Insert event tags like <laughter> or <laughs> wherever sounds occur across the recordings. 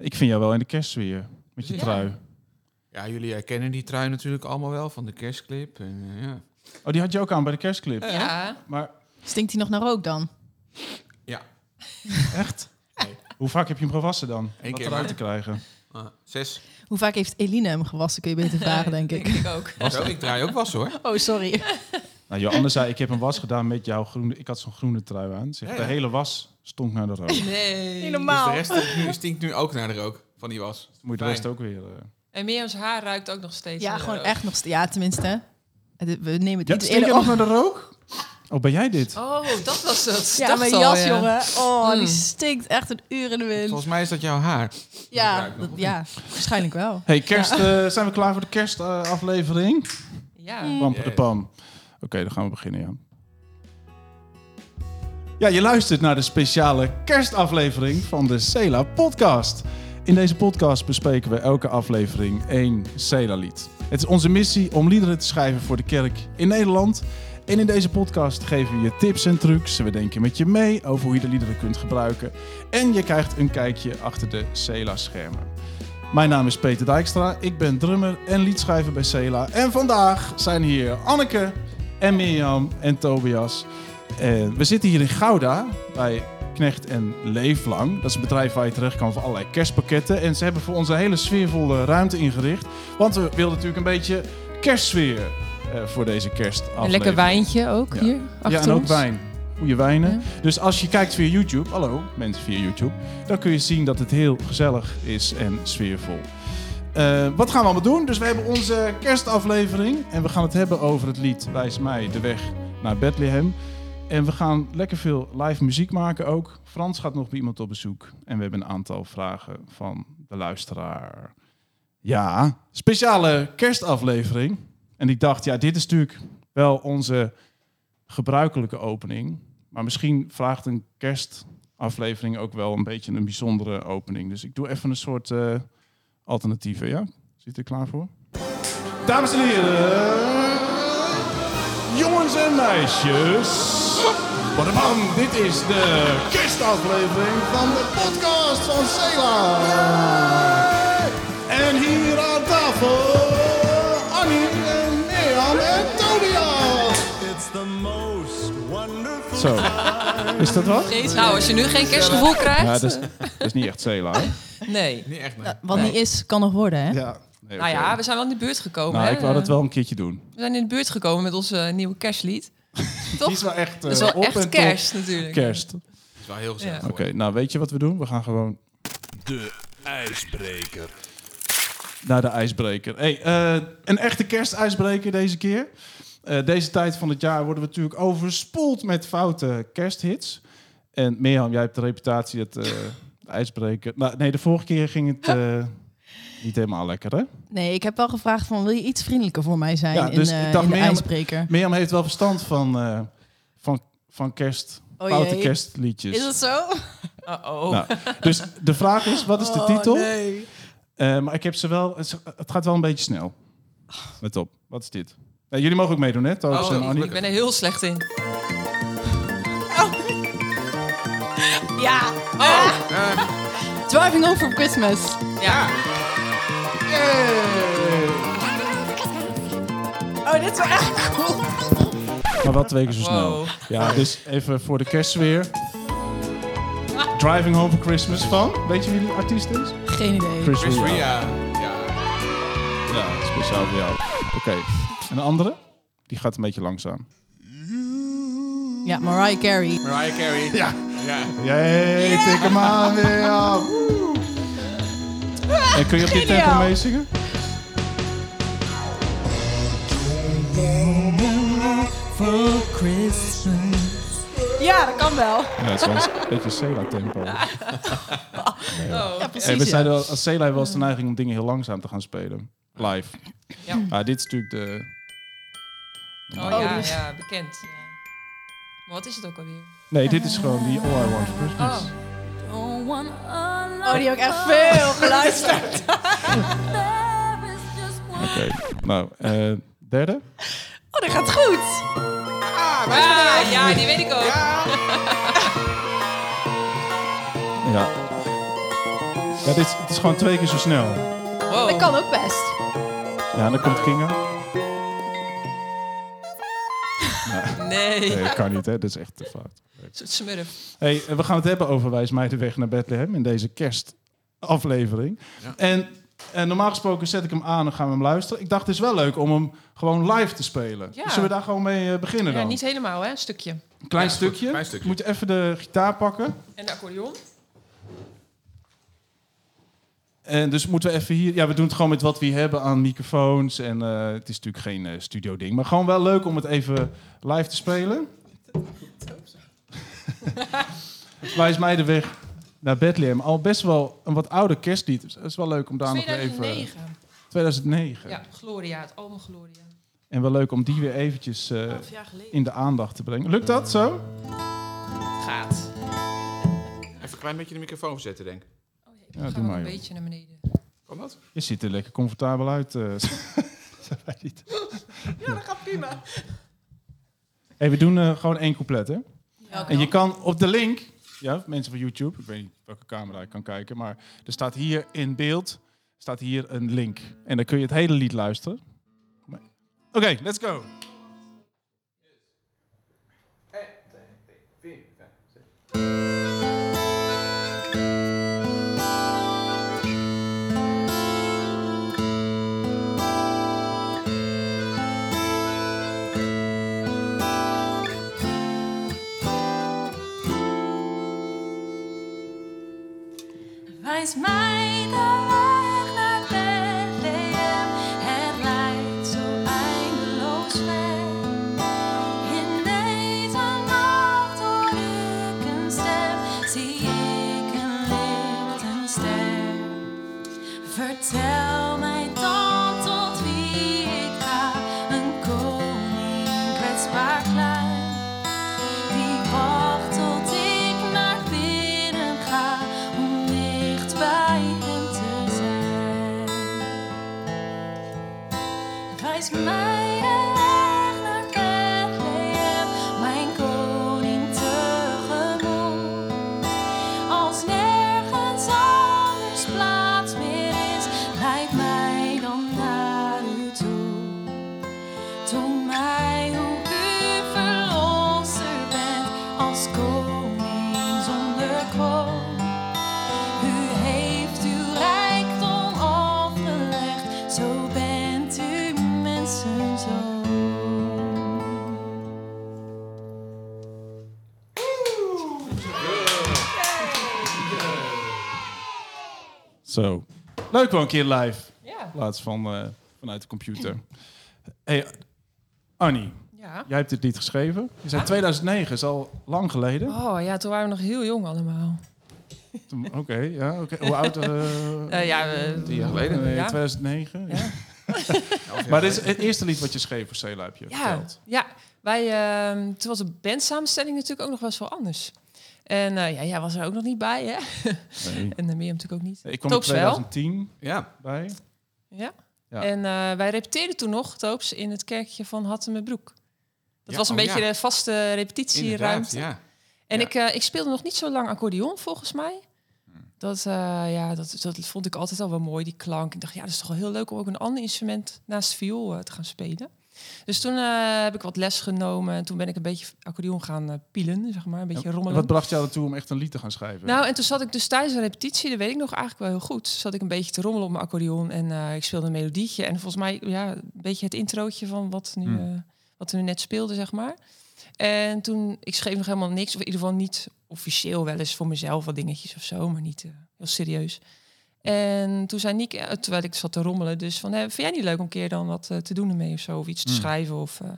Ik vind jou wel in de kerstsfeer met je Ja. trui. Ja, jullie herkennen die trui natuurlijk allemaal wel van de kerstclip. En, eh, ja. Oh, die had je ook aan bij de kerstclip. Ja. Maar Stinkt hij nog naar rook dan? ja. <laughs> echt? Nee. Hoe vaak heb je hem gewassen dan? Eén Wat keer eruit maar. te krijgen. Ah, zes. Hoe vaak heeft Eline hem gewassen, kun je beter <laughs> vragen, denk ik. Ik ook. Zo, ik draai ook was hoor. Oh, sorry. Nou, Joanne zei, ik heb een was gedaan met jouw groene... Ik had zo'n groene trui aan. Zegt, Ja, De hele was stonk naar de rook. Nee. Niet normaal. Dus de rest stinkt nu, stinkt nu ook naar de rook van die was. Moet je de rest ook weer... eh, En Mirjam's haar ruikt ook nog steeds. Ja, naar gewoon rook. echt nog steeds. Ja, tenminste. Het- We nemen het Ja, iets stink je eerder nog op. naar de rook? Oh, ben jij dit? Oh, dat was het. Ja, Dacht mijn al, jas, ja. jongen. Oh, die Mm. stinkt echt een uur in de wind. Volgens mij is dat jouw haar. Ja, ruikt nog, dat- of ja, waarschijnlijk wel. Hey, kerst, eh, zijn we klaar voor de kerstaflevering? Ja. Pam de Yes. pam. Oké, dan gaan we beginnen, ja. Ja, je luistert naar de speciale kerstaflevering van de Cela podcast. In deze podcast bespreken we elke aflevering één Cela-lied. Het is onze missie om liederen te schrijven voor de kerk in Nederland. En in deze podcast geven we je tips en trucs. We denken met je mee over hoe je de liederen kunt gebruiken. En je krijgt een kijkje achter de Cela-schermen. Mijn naam is Peter Dijkstra. Ik ben drummer en liedschrijver bij Cela. En vandaag zijn hier Anneke en Mirjam en Tobias. Eh, we zitten hier in Gouda bij Knecht en Leeflang. Dat is een bedrijf waar je terecht kan voor allerlei kerstpakketten. En ze hebben voor ons een hele sfeervolle ruimte ingericht. Want we wilden natuurlijk een beetje kerstsfeer eh, voor deze kerstaflevering. Een lekker wijntje ook Ja. hier achter Ja, en ook ons. wijn. Goede wijnen. Ja. Dus als je kijkt via YouTube, hallo mensen via YouTube, dan kun je zien dat het heel gezellig is en sfeervol. Eh, wat gaan we allemaal doen? Dus we hebben onze kerstaflevering en we gaan het hebben over het lied Wijs mij de weg naar Bethlehem. En we gaan lekker veel live muziek maken ook. Frans gaat nog bij iemand op bezoek en we hebben een aantal vragen van de luisteraar. Ja, speciale kerstaflevering. En ik dacht, ja, dit is natuurlijk wel onze gebruikelijke opening. Maar misschien vraagt een kerstaflevering ook wel een beetje een bijzondere opening. Dus ik doe even een soort eh, alternatieve, ja? Zit er klaar voor? Dames en heren, jongens en meisjes. Badabam, dit is de kerstaflevering van de podcast van Cela. En hier aan tafel, Annie en Mirjam en Tobias. It's the most wonderful Zo, is dat wat? Nou, als je nu geen kerstgevoel krijgt. Ja, dat is, dat is niet echt Cela, hè? Nee. Niet echt, nee. Wat niet is, kan nog worden, hè? Ja. Nee, Nou oké. ja, we zijn wel in de buurt gekomen. Nou, hè? ik wou dat wel een keertje doen. We zijn in de buurt gekomen met onze eh, nieuwe kerstlied. <laughs> Die Toch? is wel echt, Dat is eh, wel op en echt top kerst natuurlijk. kerst. Het is wel heel gezellig. Ja. Oké, nou weet je wat we doen? We gaan gewoon De ijsbreker. naar de ijsbreker. Hey, eh, een echte kerstijsbreker deze keer. Eh, deze tijd van het jaar worden we natuurlijk overspoeld met foute kersthits. En Mirjam, jij hebt de reputatie dat eh, de ijsbreker... Nou, nee, de vorige keer ging het eh, niet helemaal lekker, hè? Nee, ik heb wel gevraagd van, wil je iets vriendelijker voor mij zijn Ja, in, dus eh, ik dacht, in de Mirjam- ijsbreker? Mirjam heeft wel verstand van, eh, van, van kerst... Oh foute jee. kerstliedjes. Is het zo? Uh-oh. Nou, dus de vraag is, wat is de Oh, titel? nee. Eh, maar ik heb ze wel. Het gaat wel een beetje snel. Let op. Wat is dit? Jullie mogen ook meedoen, hè? Oh, en ik, Annie. ik ben er heel slecht in. Ja. Oh, Driving Home for Christmas. ja. Oh, dit is wel echt cool. Maar wel twee keer zo snel. Wow. Ja, dus even voor de kerstsfeer. Driving Home for Christmas van. Weet je wie die artiest is? Geen idee. Chris, Chris Ria. Ria. Ja. Ja, speciaal voor jou. Oké. En de andere? Die gaat een beetje langzaam. Ja, Mariah Carey. Mariah Carey. Ja. ja. Jee, tik hem aan weer. ja. En kun je op dit tempo meezingen? Ja, dat kan wel. Ja, het is wel een beetje Cela-tempo. Oh. Ja, precies. Hey, we zeiden al, als wel eens de neiging om dingen heel langzaam te gaan spelen. Live. Ja. Ah, dit is natuurlijk de... Oh, Oh, ja, dus- ja, bekend. Maar wat is het ook alweer? Nee, dit is gewoon die All I Want for Christmas. Oh. Oh, die heb ik echt veel geluisterd. <laughs> Oké, nou, eh, derde. Oh, dat gaat goed. Ah, ja, die weet ik ook. Ja. Ja, dit is, het is gewoon twee keer zo snel. Wow. Dat kan ook best. Ja, dan komt Kinga. Nee. Nee, dat kan niet, hè. Dat is echt te fout. Smurf. Hey, we gaan het hebben over Wijsmeidenweg naar Bethlehem in deze kerstaflevering. Ja. En, en normaal gesproken zet ik hem aan en gaan we hem luisteren. Ik dacht, het is wel leuk om hem gewoon live te spelen. Ja. Zullen we daar gewoon mee eh, beginnen Ja, dan? niet helemaal, hè? Een stukje. Een klein Ja, stukje. Klein stukje. Moet je even de gitaar pakken. En de accordeon. En dus moeten we even hier... Ja, we doen het gewoon met wat we hier hebben aan microfoons. En eh, het is natuurlijk geen eh, studio ding. Maar gewoon wel leuk om het even live te spelen. <laughs> Wijsmeidenweg naar Bethlehem. Al best wel een wat oude kerstlied. Dus het is wel leuk om daar nog even... 2009. 2009. Ja, Gloria. Het album Gloria. En wel leuk om die weer eventjes eh, in de aandacht te brengen. Lukt dat zo? Het gaat. Even een klein beetje de microfoon verzetten, denk ik. Ja, een joh. beetje naar beneden. Kan dat? Je ziet er lekker comfortabel uit. eh. <laughs> Wij niet. Ja, dat gaat prima. Hey, we doen eh, gewoon één couplet, hè? Ja, En je kan op de link, ja, mensen van YouTube, ik weet niet welke camera ik kan kijken, maar er staat hier in beeld, staat hier een link. En dan kun je het hele lied luisteren. Oké, let's go. Wijs mij de Wijs mij Leuk wel een keer live, Ja. in plaats van eh, vanuit de computer. Hey, Annie, Ja. jij hebt dit lied geschreven. Je zei 2009, is al lang geleden. Oh ja, toen waren we nog heel jong allemaal. Oké, ja, oké. Hoe oud? eh <laughs> Eh, ja, Tien jaar geleden. Nee, Ja. 2009. <laughs> Ja. Maar dit is het eerste lied wat je schreef voor Cela, heb je Ja, verteld. ja. Wij, ehm, toen was de bandsamenstelling natuurlijk ook nog wel eens wel anders. En eh, ja, jij was er ook nog niet bij, hè? Nee. <laughs> En uh, Mirjam natuurlijk ook niet. Ik kwam in Toops wel. 2010 Ja. bij. Ja. Ja. En eh, wij repeteerden toen nog, Toops, in het kerkje van Hattemerbroek. Dat Ja, was een oh beetje ja. de vaste repetitieruimte. Inderdaad, ja. En Ja. ik, eh, ik speelde nog niet zo lang accordeon, volgens mij. Dat, eh, ja, dat, dat vond ik altijd al wel mooi, die klank. Ik dacht, ja, dat is toch wel heel leuk om ook een ander instrument naast viool te gaan spelen. Dus toen eh, heb ik wat les genomen en toen ben ik een beetje accordeon gaan eh, pielen, zeg maar, een beetje En rommelen. Wat bracht jou ertoe om echt een lied te gaan schrijven? Nou, en toen zat ik dus tijdens een repetitie, dat weet ik nog eigenlijk wel heel goed, zat ik een beetje te rommelen op mijn accordeon en eh, ik speelde een melodietje. En volgens mij, ja, een beetje het introotje van wat, nu, Hmm. wat we nu net speelden, zeg maar. En toen, ik schreef nog helemaal niks, of in ieder geval niet officieel wel eens voor mezelf wat dingetjes of zo, maar niet heel serieus. En toen zei Niek, eh, terwijl ik zat te rommelen, dus van, vind jij niet leuk om een keer dan wat eh, te doen ermee of zo, of iets te Hmm. schrijven of, eh,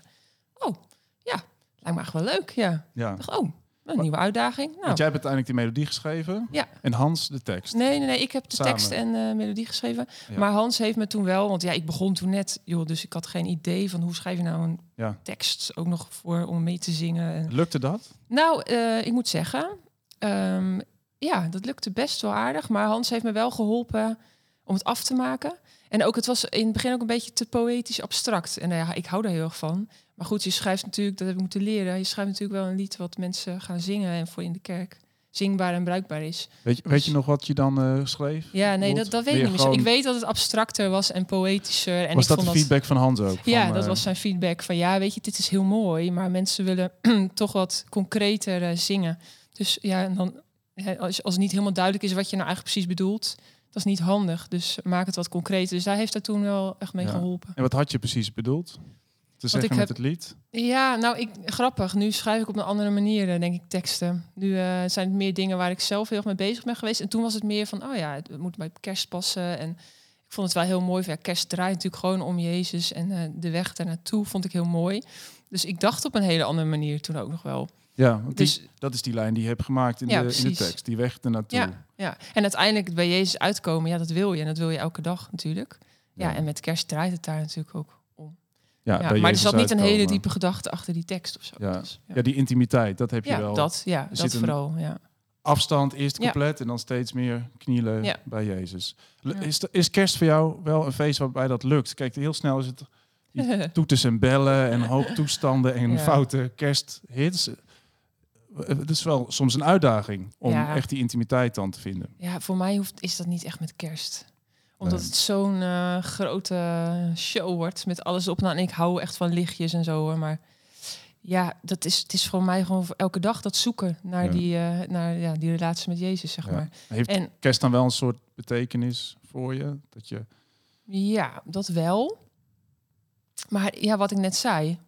oh, ja, lijkt me echt wel leuk, ja. ja. Dacht, oh, een nieuwe uitdaging. Nou, Want jij hebt uiteindelijk die melodie geschreven. Ja. En Hans de tekst. Nee, nee, nee. Ik heb de Samen. tekst en de melodie geschreven. Ja. Maar Hans heeft me toen wel, want ja, ik begon toen net, joh, dus ik had geen idee van hoe schrijf je nou een Ja. tekst ook nog voor om mee te zingen. En... Lukte dat? Nou, ik moet zeggen, ehm, ja, dat lukte best wel aardig. Maar Hans heeft me wel geholpen om het af te maken. En ook, het was in het begin ook een beetje te poëtisch abstract. En nou ja, ik hou daar heel erg van. Maar goed, je schrijft natuurlijk, dat heb ik moeten leren. Je schrijft natuurlijk wel een lied wat mensen gaan zingen en voor in de kerk zingbaar en bruikbaar is. Weet je, weet je nog wat je dan eh, schreef? Ja, nee, dat, dat weet ik niet meer. Ik weet dat het abstracter was en poëtischer. En was ik dat vond de feedback van Hans ook? Ja, Van, dat eh, was zijn feedback van ja, weet je, dit is heel mooi, maar mensen willen <clears throat> toch wat concreter eh, zingen. Dus ja, en dan als, als het niet helemaal duidelijk is wat je nou eigenlijk precies bedoelt, dat is niet handig. Dus maak het wat concreter. Dus daar heeft hij toen wel echt mee Ja. geholpen. En wat had je precies bedoeld? Te zeggen ik met heb- het lied? Ja, nou, ik, grappig. Nu schrijf ik op een andere manier, eh, denk ik, teksten. Nu eh, zijn het meer dingen waar ik zelf heel erg mee bezig ben geweest. En toen was het meer van, oh ja, het moet bij kerst passen. En ik vond het wel heel mooi. Ja, kerst draait natuurlijk gewoon om Jezus. En eh, de weg daar naartoe vond ik heel mooi. Dus ik dacht op een hele andere manier toen ook nog wel. Ja, want die- Dus dat is die lijn die je hebt gemaakt in, Ja, de, in de tekst. Die weg ernaartoe. Ja. ja, en uiteindelijk bij Jezus uitkomen, ja, dat wil je. En dat wil je elke dag natuurlijk. Ja, Ja. en met kerst draait het daar natuurlijk ook om. Ja, Ja, maar er zat niet een hele diepe gedachte achter die tekst of zo. Ja. Dus, ja. Die intimiteit, dat heb je Ja, wel. dat, ja, dat vooral. Ja. Afstand eerst compleet en dan steeds meer knielen bij Jezus. Is, is kerst voor jou wel een feest waarbij dat lukt? Kijk, heel snel is het <laughs> toeters en bellen en hoop toestanden en foute kersthits. Eh, Het is wel soms een uitdaging om Ja. echt die intimiteit dan te vinden. Ja, voor mij hoeft, is dat niet echt met kerst. Omdat Nee. het zo'n eh, grote show wordt met alles op en aan. En ik hou echt van lichtjes en zo. hoor, Maar ja, dat is, het is voor mij gewoon voor elke dag dat zoeken naar, Ja. die, eh, naar ja, die relatie met Jezus, zeg Ja. maar. Heeft En kerst dan wel een soort betekenis voor je? Dat je ja, dat wel. Maar ja, wat ik net zei.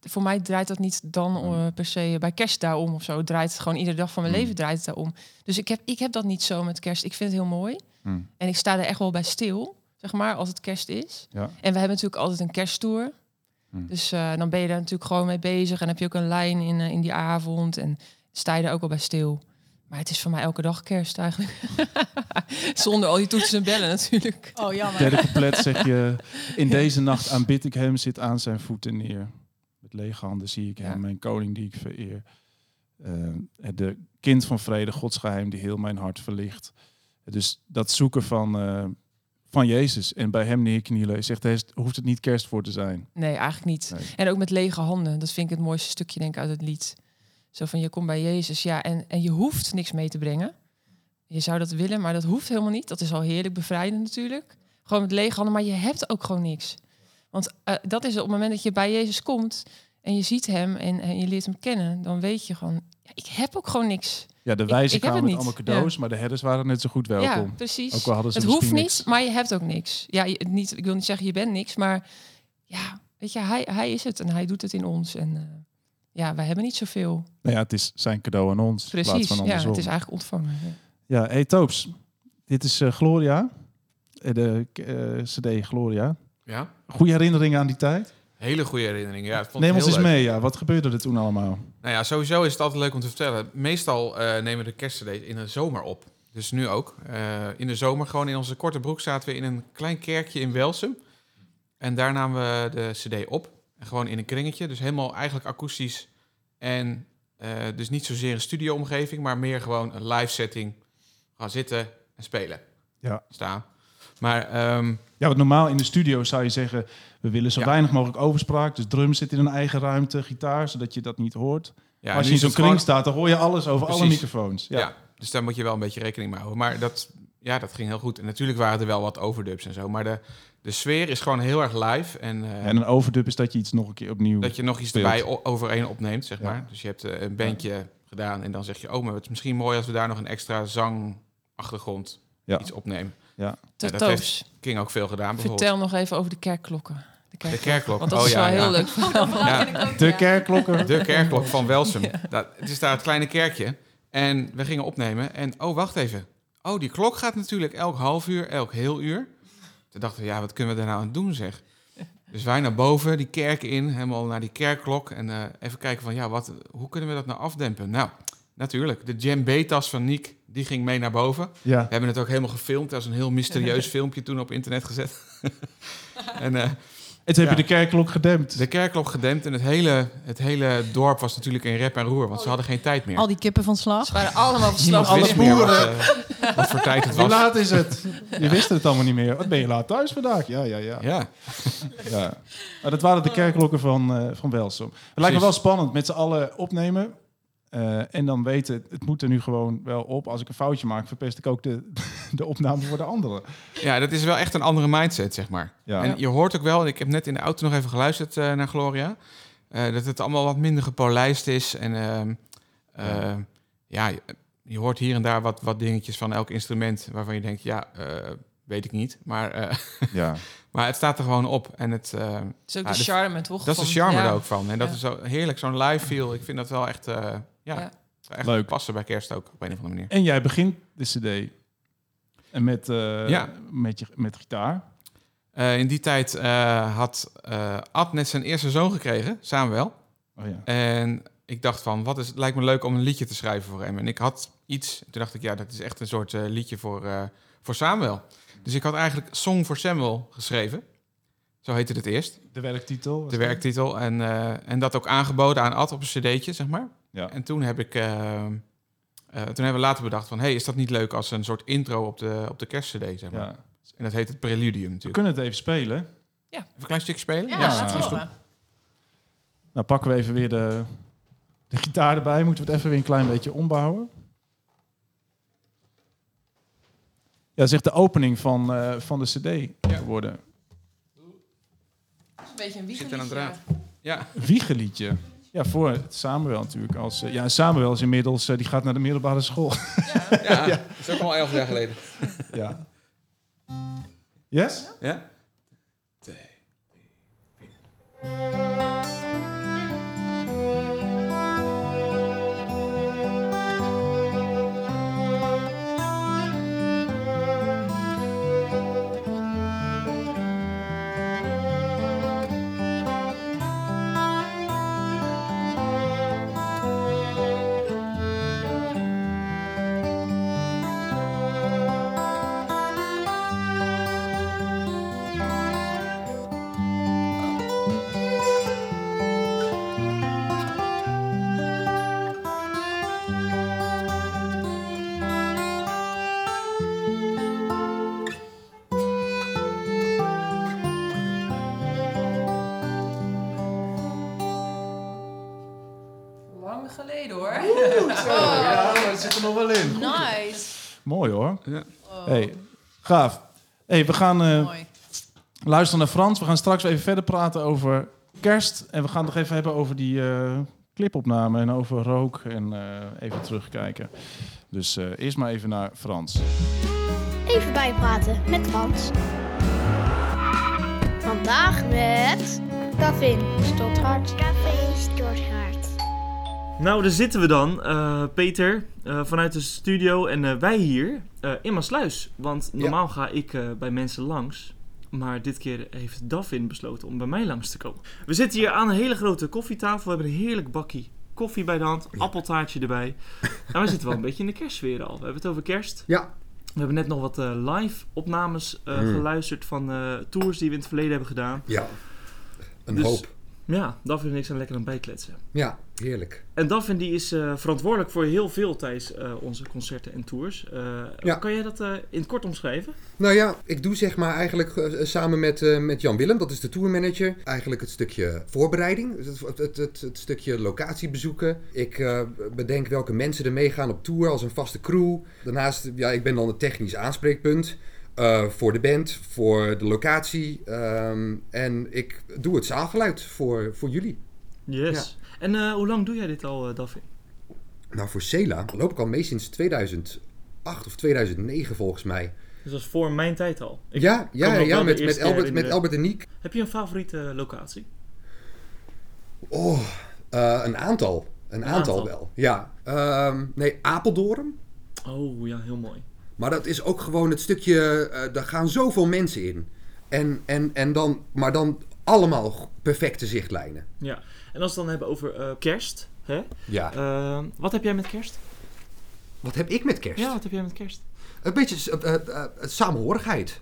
Voor mij draait dat niet dan eh, per se bij kerst daarom of zo. Het draait het gewoon iedere dag van mijn Hmm. leven draait het daarom. Dus ik heb, ik heb dat niet zo met kerst. Ik vind het heel mooi. Hm, En ik sta er echt wel bij stil, zeg maar, als het kerst is. ja. En we hebben natuurlijk altijd een kersttour. Hmm. Dus eh, dan ben je daar natuurlijk gewoon mee bezig. En heb je ook een lijn in, eh, in die avond. En sta je er ook wel bij stil. Maar het is voor mij elke dag kerst eigenlijk. <laughs> Zonder al die toetsen en bellen natuurlijk. Oh, jammer. Derde zeg je... In <laughs> deze nacht aanbid ik hem, zit aan zijn voeten neer. Met lege handen zie ik hem, mijn koning die ik vereer. Eh, de kind van vrede, Gods geheim die heel mijn hart verlicht. Dus dat zoeken van, eh, van Jezus en bij hem neerknielen. Je zegt, hoeft het niet kerst voor te zijn. Nee, eigenlijk niet. Nee. En ook met lege handen. Dat vind ik het mooiste stukje denk ik uit het lied. Zo van, je komt bij Jezus. Ja, en, en je hoeft niks mee te brengen. Je zou dat willen, maar dat hoeft helemaal niet. Dat is al heerlijk bevrijdend natuurlijk. Gewoon met lege handen, maar je hebt ook gewoon niks. Want eh, dat is op het moment dat je bij Jezus komt... en je ziet hem en, en je leert hem kennen... dan weet je gewoon, ja, ik heb ook gewoon niks. Ja, de Ik- wijzen ik heb kwamen met allemaal cadeaus, maar de herders waren net zo goed welkom. Ja, precies. Ook al hadden ze het hoeft niet, niks. maar je hebt ook niks. Ja, je, niet, ik wil niet zeggen je bent niks, maar ja, weet je, hij, hij is het en hij doet het in ons. En eh, ja, wij hebben niet zoveel. Nou ja, het is zijn cadeau aan ons. Precies, van ja, het is eigenlijk ontvangen. Ja. Hey Toops. Dit is eh, Gloria. De CD Gloria. Ja, Goede herinneringen aan die tijd? hele goede herinnering. Ja, Neem ons eens leuk. mee. Ja. Wat gebeurde er toen allemaal? Nou ja, sowieso is het altijd leuk om te vertellen. Meestal eh, nemen we de kerstcd in de zomer op. Dus nu ook. Eh, in de zomer, gewoon in onze korte broek, zaten we in een klein kerkje in Welsum. En daar namen we de cd op. En gewoon in een kringetje. Dus helemaal eigenlijk akoestisch. En eh, dus niet zozeer een studio-omgeving, maar meer gewoon een live setting. Gaan zitten en spelen. Ja. Staan. Maar ehm, Ja, want normaal in de studio zou je zeggen... we willen zo Ja. weinig mogelijk overspraak. Dus drums zit in een eigen ruimte, gitaar, zodat je dat niet hoort. ja, Als je in zo'n kring gewoon- staat, dan hoor je alles over alle microfoons. Ja. Ja. dus daar moet je wel een beetje rekening mee houden. Maar dat, ja, dat ging heel goed. En natuurlijk waren er wel wat overdubs en zo. Maar de, de sfeer is gewoon heel erg live. En, eh, En een overdub is dat je iets nog een keer opnieuw... dat je nog iets speelt. erbij o- overheen opneemt, zeg maar. Dus je hebt eh, een bandje gedaan en dan zeg je... oh, maar het is misschien mooi als we daar nog een extra zangachtergrond iets opnemen. Ja. Te dat Toos, King ook veel gedaan, vertel nog even over de kerkklokken. De, De kerkklok. Want dat oh, is ja, wel ja. heel leuk. <laughs> Ja, De kerkklokken. de kerkklok van Welsum. <laughs> Dat, het is daar het kleine kerkje. En we gingen opnemen. En oh, wacht even. Oh, die klok gaat natuurlijk elk half uur, elk heel uur. Toen dachten we, ja, wat kunnen we daar nou aan doen, zeg? Dus wij naar boven, die kerk in, helemaal naar die kerkklok. En eh, even kijken van, ja, wat, hoe kunnen we dat nou afdempen? Nou, natuurlijk, de djembe-tas van Niek, die ging mee naar boven. Ja. We hebben het ook helemaal gefilmd. Dat is een heel mysterieus <laughs> filmpje toen op internet gezet. <laughs> en eh, En toen heb je de kerkklok gedempt. de kerkklok gedempt. En het hele, het hele dorp was natuurlijk in rep en roer. Want ze hadden geen tijd meer. Al die kippen van slag. Ze waren allemaal Niemand verslagen. alle boeren. Wat, eh, wat voor tijd het Hoe was. laat is het? Je wist het allemaal niet meer. Wat ben je laat thuis vandaag? Ja, ja, ja. Ja, ja. Maar dat waren de kerkklokken van, eh van Welsum. Het lijkt me wel spannend met z'n allen opnemen. Eh, en dan weten, het moet er nu gewoon wel op. Als ik een foutje maak, verpest ik ook de, <laughs> de opname voor de anderen. Ja, dat is wel echt een andere mindset, zeg maar. Ja. En je hoort ook wel, en ik heb net in de auto nog even geluisterd eh, naar Gloria, eh, dat het allemaal wat minder gepolijst is. En ehm, eh, ja, je, je hoort hier en daar wat, wat dingetjes van elk instrument waarvan je denkt, ja, eh, weet ik niet. Maar, eh, <laughs> Ja. maar het staat er gewoon op. En het, Dat is ook de charme, toch? dat is de charme ja. er ook van. En dat Ja. is zo heerlijk, zo'n live feel. Ik vind dat wel echt, eh, ja, echt Leuk. passen bij kerst ook, op een of andere manier. En jij begint de cd. En met, eh, Ja. met, je, met gitaar. Eh, in die tijd eh, had eh, Ad net zijn eerste zoon gekregen, Samuel. Oh ja. En ik dacht van, wat is, het lijkt me leuk om een liedje te schrijven voor hem. En ik had iets, toen dacht ik, ja, dat is echt een soort eh, liedje voor, eh, voor Samuel. Dus ik had eigenlijk Song for Samuel geschreven. Zo heette het eerst, De werktitel. de werktitel. En, eh, en dat ook aangeboden aan Ad op een cd'tje, zeg maar. Ja. En toen heb ik... eh, eh, toen hebben we later bedacht van... hey, is dat niet leuk als een soort intro op de, op de kerstcd, zeg maar. ja. En dat heet het Preludium We natuurlijk. kunnen het even spelen. Even een klein stukje spelen? Ja, Ja, is we goed. Nou pakken we even weer de, de gitaar erbij. Moeten we het even weer een klein beetje ombouwen. Ja, zegt de opening van, eh, van de cd Ja. worden. Dat is een beetje een Zit aan een wiegeliedje. draad. Ja, Wiegeliedje. Ja, voor Samuel natuurlijk. Als, eh, ja, Samuel is inmiddels, eh, die gaat naar de middelbare school. ja, <laughs> dat is ook al elf jaar geleden. ja. Yes? Ja? Lang Ja, dat zit er nog wel in. Nice. Mooi hoor. Ja. Hey, gaaf. Hey, we gaan eh, luisteren naar Frans. We gaan straks even verder praten over kerst. En we gaan het nog even hebben over die eh, clipopname en over rook. En eh, even terugkijken. Dus eh, eerst maar even naar Frans. Even bijpraten met Frans. Vandaag met Davin Stothard. Davin Stothard. Nou, daar zitten we dan, eh, Peter, eh, vanuit de studio en eh, wij hier in Maasluis. Want normaal ga ik bij mensen langs, maar dit keer heeft Davin besloten om bij mij langs te komen. We zitten hier aan een hele grote koffietafel, we hebben een heerlijk bakkie koffie bij de hand, appeltaartje erbij. En we zitten wel een beetje in de kerstsfeer al. We hebben het over kerst. Ja. We hebben net nog wat live opnames Mm. geluisterd van tours die we in het verleden hebben gedaan. Ja, een Dus- hoop. Ja, Davin en ik zijn lekker aan het bijkletsen. Ja, heerlijk. En Davin die is eh, verantwoordelijk voor heel veel tijdens eh, onze concerten en tours. Ja. Kan jij dat in het kort omschrijven? Nou ja, ik doe zeg maar eigenlijk samen met, met Jan Willem, dat is de tourmanager, eigenlijk het stukje voorbereiding, dus het, het, het, het stukje locatiebezoeken. Ik eh, bedenk welke mensen er meegaan op tour als een vaste crew. Daarnaast, ja, ik ben dan het technisch aanspreekpunt. Eh, voor de band, voor de locatie. ehm, en ik doe het zaalgeluid voor, voor jullie. Yes. En eh, hoe lang doe jij dit al, eh Davin? Nou, voor Cela loop ik al mee sinds 2008 of 2009 volgens mij. Dus dat is voor mijn tijd al. Ik ja, ja, ja met, met, Albert, met. Albert en Niek. Heb je een favoriete locatie? Oh, eh, een aantal. Een, aantal, aantal. wel. Ja. Ehm, nee, Apeldoorn. Oh ja, heel mooi. Maar dat is ook gewoon het stukje. eh daar gaan zoveel mensen in. En, en, en dan, maar dan allemaal perfecte zichtlijnen. Ja. En als we het dan hebben over eh, kerst. Hè? Ja. Eh, wat heb jij met kerst? Wat heb ik met kerst? Ja, wat heb jij met kerst? Een beetje samenhorigheid.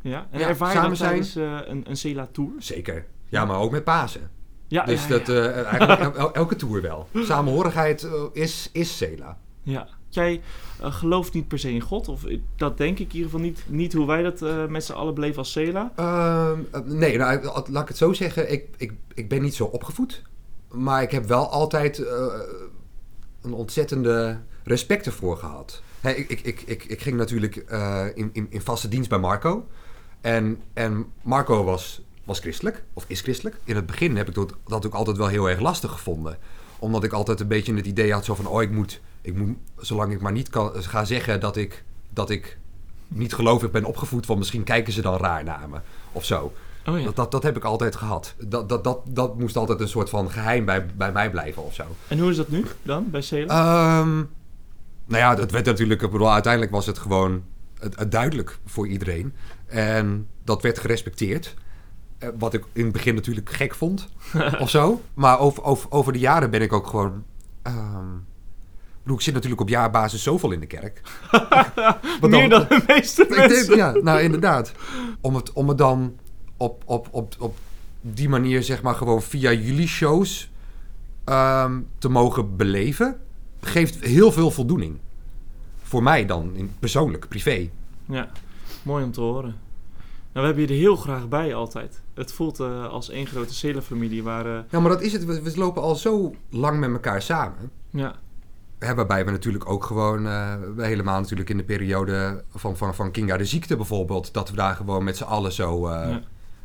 Ja. En Ja, ervaar samen dat zijn. tijdens een, een Cela Tour? Zeker. Ja, maar ook met Pasen. Ja, dus ja, dat eigenlijk el- <laughs> el- elke tour wel. Samenhorigheid is, is Cela. Ja. Jij eh, gelooft niet per se in God, of eh, dat denk ik in ieder geval niet, niet hoe wij dat eh, met z'n allen beleven als Cela. Ehm, eh, nee, nou, laat ik het zo zeggen. Ik, ik, ik ben niet zo opgevoed. Maar ik heb wel altijd een ontzettende respect ervoor gehad. Ik, ik, ik, ik, ging natuurlijk in, in, in vaste dienst bij Marco. En, en Marco was, was christelijk, of is christelijk. In het begin heb ik dat, dat ook altijd wel heel erg lastig gevonden. Omdat ik altijd een beetje het idee had zo van... oh, ik moet, ik moet zolang ik maar niet kan, ga zeggen dat ik, dat ik niet gelovig ben opgevoed... want misschien kijken ze dan raar naar me, of zo. Oh ja. Dat, dat, dat heb ik altijd gehad. Dat, dat, dat, dat moest altijd een soort van geheim bij, bij mij blijven of zo. En hoe is dat nu dan, bij Cela? Ehm, nou ja, dat werd natuurlijk... Ik bedoel, uiteindelijk was het gewoon het, het duidelijk voor iedereen. En dat werd gerespecteerd. Eh, Wat ik in het begin natuurlijk gek vond. <laughs> of zo. Maar over, over, over de jaren ben ik ook gewoon... ehm, bedoel, ik zit natuurlijk op jaarbasis zoveel in de kerk. <laughs> Meer dan de meeste denk, mensen. ja, nou inderdaad. Om het, om het dan op, op, op, op die manier, zeg maar, gewoon via jullie shows ehm, te mogen beleven, geeft heel veel voldoening. Voor mij dan, in, persoonlijk, privé. Ja, mooi om te horen. Nou, we hebben je er heel graag bij altijd. Het voelt eh, als één grote Cela-familie waar... eh, Ja, maar dat is het. We, we lopen al zo lang met elkaar samen. ja, Hè, waarbij we natuurlijk ook gewoon, eh, helemaal natuurlijk in de periode van, van, van Kinga de ziekte bijvoorbeeld, dat we daar gewoon met z'n allen zo eh, Ja.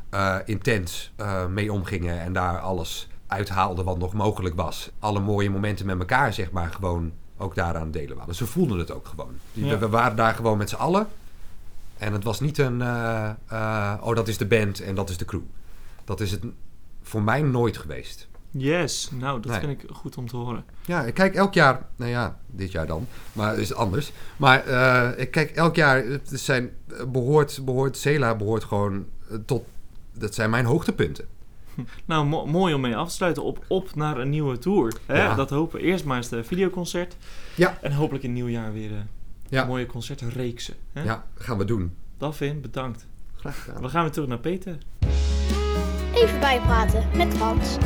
eh, intens mee omgingen en daar alles uithaalden wat nog mogelijk was. Alle mooie momenten met elkaar, zeg maar, gewoon ook daaraan delen waren. Ze voelden het ook gewoon. Ja. We, we waren daar gewoon met z'n allen. En het was niet een, oh dat is de band en dat is de crew. Dat is het voor mij nooit geweest. Yes. Nou, dat Nee. vind ik goed om te horen. Ja, ik kijk elk jaar, nou ja, dit jaar dan, maar het is anders. Maar eh, ik kijk elk jaar, het zijn, eh, behoort, behoort, Cela behoort gewoon eh, tot, dat zijn mijn hoogtepunten. <laughs> Nou, mo- mooi om mee af te sluiten op, op naar een nieuwe tour. Hè? Ja. Dat hopen we. Eerst maar eens de videoconcert. Ja. En hopelijk in het nieuwjaar weer Ja. mooie concertreeksen. Hè? Ja, gaan we doen. Davin, bedankt. Graag gedaan. We gaan weer terug naar Peter. Even bijpraten met Frans.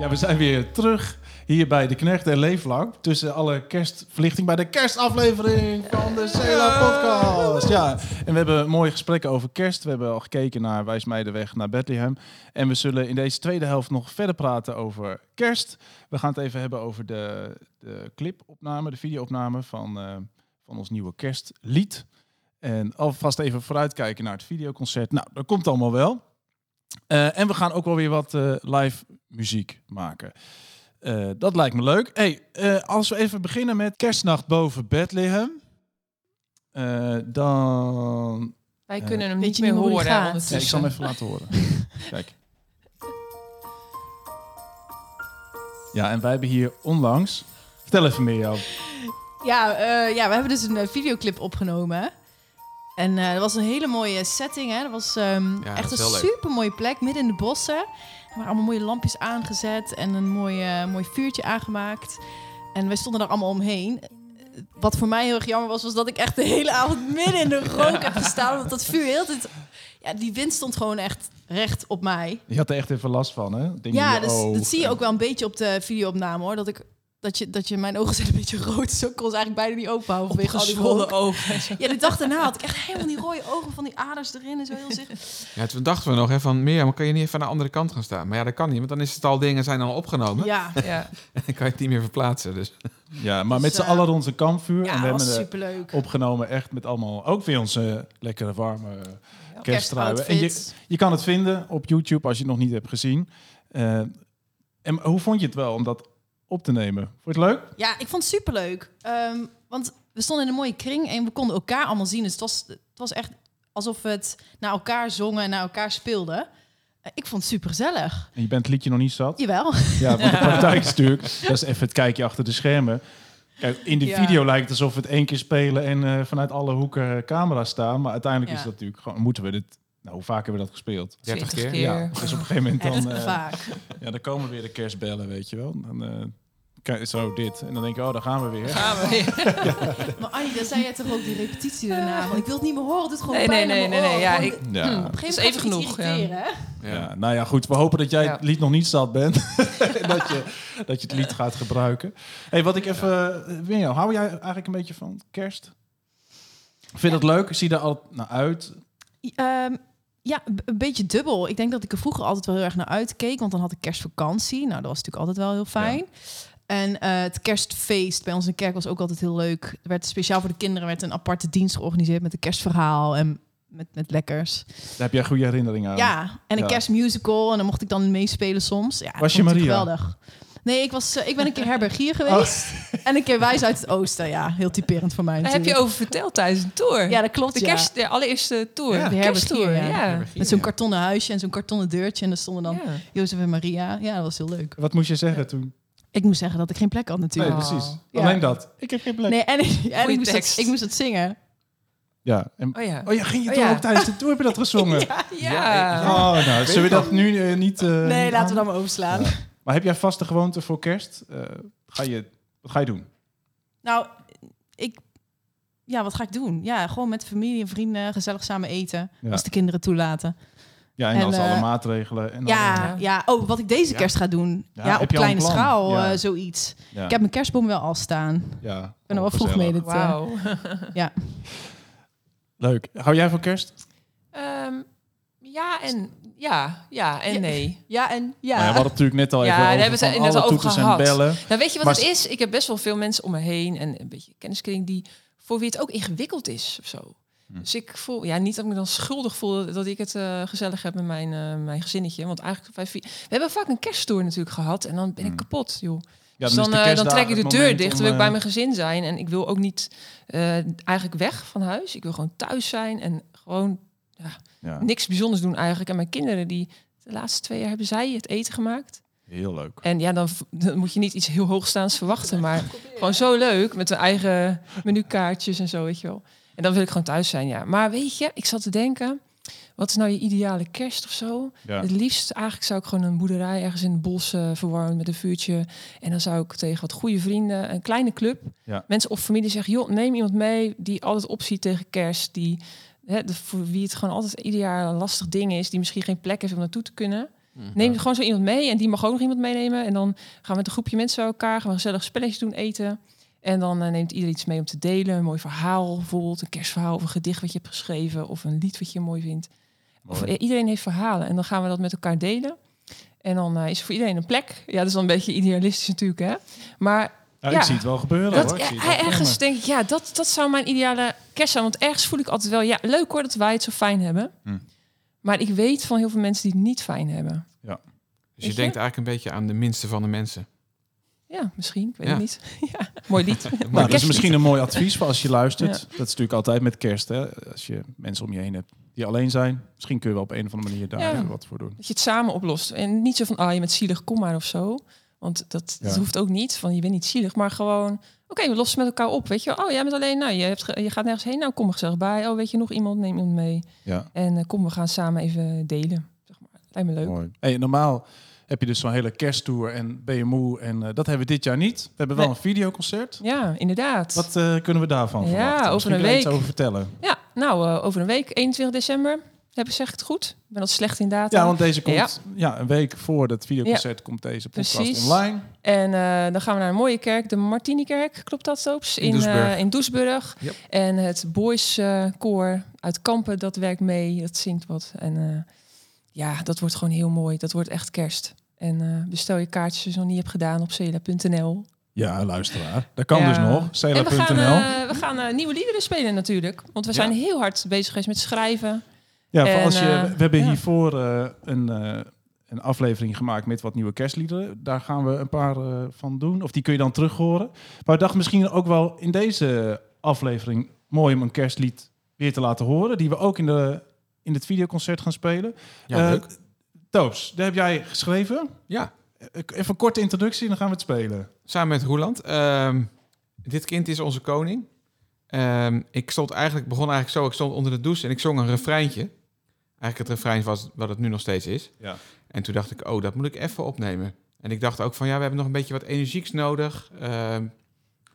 Ja, we zijn weer terug hier bij de Knecht en Leeflang. Tussen alle kerstverlichting bij de kerstaflevering van de Cela Podcast. Ja, en we hebben mooie gesprekken over kerst. We hebben al gekeken naar Wijs mij de weg naar Bethlehem. En we zullen in deze tweede helft nog verder praten over kerst. We gaan het even hebben over de, de clipopname, de videoopname van, eh, van ons nieuwe kerstlied. En alvast even vooruitkijken naar het videoconcert. Nou, dat komt allemaal wel. Eh, en we gaan ook wel weer wat eh, live muziek maken. Eh, dat lijkt me leuk. Hey, eh, als we even beginnen met Kerstnacht boven Bethlehem. eh, dan... Wij kunnen hem niet meer horen gaat? Nee, ik zal hem even laten horen. <laughs> Kijk. Ja, en wij hebben hier onlangs... Vertel even meer, jou. Ja, eh, ja, we hebben dus een videoclip opgenomen. En eh dat was een hele mooie setting. Hè? Dat was ehm, Ja, echt dat een super mooie plek, midden in de bossen. Er waren allemaal mooie lampjes aangezet en een mooi, mooi vuurtje aangemaakt. En wij stonden daar allemaal omheen. Wat voor mij heel erg jammer was, was dat ik echt de hele avond midden in de <laughs> rook heb gestaan. Want dat vuur heel tijd... Ja, die wind stond gewoon echt recht op mij. Je had er echt even last van, hè? Dingen Ja, dus, dat zie je ook wel een beetje op de videoopname hoor. Dat, ik, dat, je, dat je mijn ogen zijn een beetje rood. Dus ik kon ze eigenlijk bijna niet openhouden. vanwege al die rook. ogen. en <laughs> zo. Ja, de dag daarna had ik echt helemaal die rode ogen van die aders erin en zo heel zicht. Ja, toen dachten we nog hè, van Mirjam, kan je niet even aan de andere kant gaan staan? Maar ja, dat kan niet, want dan is het al dingen zijn al opgenomen. Ja, <laughs> Ja. En dan kan je het niet meer verplaatsen. Dus. <laughs> Ja, maar met Dus, z'n eh, allen rond een kampvuur. ja en we hebben superleuk. opgenomen echt met allemaal... Ook weer onze lekkere warme kerststruien. En je, je kan het vinden op YouTube als je het nog niet hebt gezien. Eh, en hoe vond je het wel om dat op te nemen? Vond je het leuk? Ja, ik vond het superleuk. Ehm, want we stonden in een mooie kring en we konden elkaar allemaal zien. Dus het was, het was echt alsof we het naar elkaar zongen en naar elkaar speelden. Eh, ik vond het super gezellig. En je bent het liedje nog niet zat. Jawel. Ja, want de <laughs> praktijk is natuurlijk... Dat is even het kijkje achter de schermen. Kijk, in de Ja. video lijkt het alsof we het één keer spelen... en eh, vanuit alle hoeken eh, camera's staan. Maar uiteindelijk Ja. is dat natuurlijk gewoon... Moeten we dit... Nou, hoe vaak hebben we dat gespeeld? 30 20 keer. keer. Ja, dus op een gegeven moment dan... <laughs> eh, vaak. ja, dan komen weer de kerstbellen, weet je wel. Dan, eh, kijk, zo dit. En dan denk je, oh, daar gaan we weer. Gaan we weer. <laughs> Maar Annie, dan zei jij toch ook die repetitie daarna. Want ik wil het niet meer horen, het doet gewoon Nee, pijn nee, nee, nee, nee, ja, ik- Ja. Op een gegeven is moment genoeg, ja. Ja, nou ja, goed. We hopen dat jij het lied nog niet zat bent. En <laughs> dat, je, dat je het lied gaat gebruiken. hey, wat ik even... eh, Mirjam, hou jij eigenlijk een beetje van kerst? Vind je dat leuk? Zie je er al naar uit? Ehm, Ja, een beetje dubbel. Ik denk dat ik er vroeger altijd wel heel erg naar uitkeek, want dan had ik kerstvakantie. Nou, dat was natuurlijk altijd wel heel fijn. En eh, het kerstfeest bij ons in de kerk was ook altijd heel leuk. Er werd speciaal voor de kinderen werd een aparte dienst georganiseerd met een kerstverhaal en met, met lekkers. Daar heb jij goede herinneringen aan. Ja, en een Ja. kerstmusical en dan mocht ik dan meespelen soms. Ja, Was je Maria? Geweldig. Nee, ik, was, eh, ik ben een keer herbergier geweest. En een keer wijs uit het oosten. Ja, heel typerend voor mij Daar heb je over verteld tijdens een tour. Ja, dat klopt. de, ja. kerst, de allereerste tour. Ja. de herbergier, ja. Ja. Met zo'n kartonnen huisje en zo'n kartonnen deurtje. En daar stonden dan Ja. Jozef en Maria. Ja, dat was heel leuk. Wat moest je zeggen toen? Ik moest zeggen dat ik geen plek had Nee, natuurlijk. precies. Ja. Alleen dat. Ik heb geen plek. Nee, en, ik, moest dat, ik moest dat zingen. Ja. En, Oh ja. oh ja, ging je Oh ook tijdens de tour heb je dat <laughs> gezongen? Ja. Oh, nou, zullen we dat nu eh, niet... eh, Nee, niet laten we dat maar overslaan. Maar heb jij vaste gewoonten voor kerst? Eh, ga je, wat ga je doen? Nou, ik... Ja, wat ga ik doen? Ja, gewoon met familie en vrienden gezellig samen eten. Ja. Als de kinderen toelaten. Ja, en, En, als eh, alle maatregelen. En Ja, alle- Ja. ja. Oh, wat ik deze Ja. kerst ga doen. Ja, op kleine schaal, Ja. eh, zoiets. ja, Ik heb mijn kerstboom wel al staan. ja, Ik ben er wel vroeg mee. Dit, Wauw. <laughs> ja. Leuk. Hou jij van kerst? Ehm, ja en ja, ja en Ja. nee. ja, en ja. Nou ja, we hadden natuurlijk net al Ja, even daar hebben we het van net alle al over en gehad. bellen. Nou, weet je wat Maar het is? Ik heb best wel veel mensen om me heen en een beetje kenniskring die voor wie het ook ingewikkeld is of zo. Hm. Dus ik voel, ja, niet dat ik me dan schuldig voel dat ik het eh, gezellig heb met mijn, eh, mijn gezinnetje. Want eigenlijk, wij we hebben vaak een kersttour natuurlijk gehad en dan ben ik Hm. kapot, joh. Ja, dus dan, de eh, dan kerstdagen trek ik de deur dicht, dan wil ik bij eh, mijn gezin zijn. En ik wil ook niet eh, eigenlijk weg van huis. Ik wil gewoon thuis zijn en gewoon Ja, niks bijzonders doen eigenlijk. En mijn kinderen, die de laatste twee jaar hebben zij het eten gemaakt. heel leuk. En ja, dan, dan moet je niet iets heel hoogstaands verwachten. Maar gewoon zo leuk met hun eigen menukaartjes en zo, weet je wel. En dan wil ik gewoon thuis zijn, ja. Maar weet je, ik zat te denken... Wat is nou je ideale kerst of zo? Ja. Het liefst eigenlijk zou ik gewoon een boerderij ergens in het bos eh, verwarmen met een vuurtje. En dan zou ik tegen wat goede vrienden, een kleine club, Ja. mensen of familie zeggen: joh, neem iemand mee die altijd opziet tegen kerst, die hè, de, voor wie het gewoon altijd ieder jaar een lastig ding is, die misschien geen plek heeft om naartoe te kunnen. Neem gewoon zo iemand mee en die mag ook nog iemand meenemen. En dan gaan we met een groepje mensen bij elkaar, gaan we gezellig spelletjes doen, eten. En dan eh, neemt ieder iets mee om te delen. Een mooi verhaal, bijvoorbeeld een kerstverhaal of een gedicht wat je hebt geschreven of een lied wat je mooi vindt. Of, eh, iedereen heeft verhalen en dan gaan we dat met elkaar delen. En dan eh, is er voor iedereen een plek. Ja, dat is dan een beetje idealistisch natuurlijk, hè. Maar Ja, Ja. ik zie het wel gebeuren dat, hoor. Ik ja, zie het wel ergens denk ik, ja, dat, dat zou mijn ideale kerst zijn. Want ergens voel ik altijd wel, ja, leuk hoor dat wij het zo fijn hebben. Hm. Maar ik weet van heel veel mensen die het niet fijn hebben. Dus je denkt eigenlijk een beetje aan de minste van de mensen. Ja, misschien, ik weet Ja. het niet. <laughs> ja, mooi lied. <laughs> Nou, dat is misschien een mooi advies voor als je luistert. Ja. Dat is natuurlijk altijd met kerst. Hè? Als je mensen om je heen hebt die alleen zijn. Misschien kun je wel op een of andere manier daar Ja. wat voor doen. Dat je het samen oplost. En niet zo van, ah, je bent zielig, kom maar of zo. Want dat, hoeft ook niet. Van, je bent niet zielig, maar gewoon... Oké, we lossen met elkaar op, weet je. Oh, jij bent alleen, nou, je, hebt ge- je gaat nergens heen. Nou, kom er gezellig bij. Oh, weet je, nog iemand, neem iemand mee. Ja, En eh, kom, we gaan samen even delen. Zeg maar. Lijkt me leuk. mooi. Hey, normaal heb je dus zo'n hele kersttour en ben je moe. En eh, dat hebben we dit jaar niet. We hebben wel Nee. een videoconcert. Ja, inderdaad. Wat eh, kunnen we daarvan Ja, verwachten? over Misschien een kun je iets week. over vertellen. Ja, nou, eh, over een week, 21 december. Heb zeg ik het goed? Ik ben dat slecht in data. Ja, want deze komt Ja. ja. een week voor het videoconcert komt deze podcast Precies. online. En eh, dan gaan we naar een mooie kerk, de Martini-kerk, klopt dat, Stoops? In In, Doesburg. eh, in Doesburg. Yep. En het boys koor uit Kampen, dat werkt mee, dat zingt wat. En ja, dat wordt gewoon heel mooi. Dat wordt echt kerst. En bestel je kaartjes als je nog niet hebt gedaan op cela.nl. Ja, luisteraar. Dat kan Ja. dus nog. En we Cela.nl. gaan, we gaan nieuwe liederen spelen natuurlijk. Want we Ja. zijn heel hard bezig geweest met schrijven. Ja, En, als je, eh, we hebben ja. hiervoor eh, een, eh, een aflevering gemaakt met wat nieuwe kerstliederen. Daar gaan we een paar eh, van doen. Of die kun je dan terug horen. Maar ik dacht misschien ook wel in deze aflevering mooi om een kerstlied weer te laten horen. Die we ook in, de, in het videoconcert gaan spelen. Ja, leuk. Toos, daar heb jij geschreven. Ja, Even een korte introductie, dan gaan we het spelen. samen met Roeland. Ehm, dit kind is onze koning. Ehm, ik stond eigenlijk, begon eigenlijk zo, ik stond onder de douche en ik zong een refreintje. Eigenlijk het refrein was wat het nu nog steeds is. Ja. En toen dacht ik, oh, dat moet ik even opnemen. En ik dacht ook van, ja, we hebben nog een beetje wat energieks nodig. Ehm,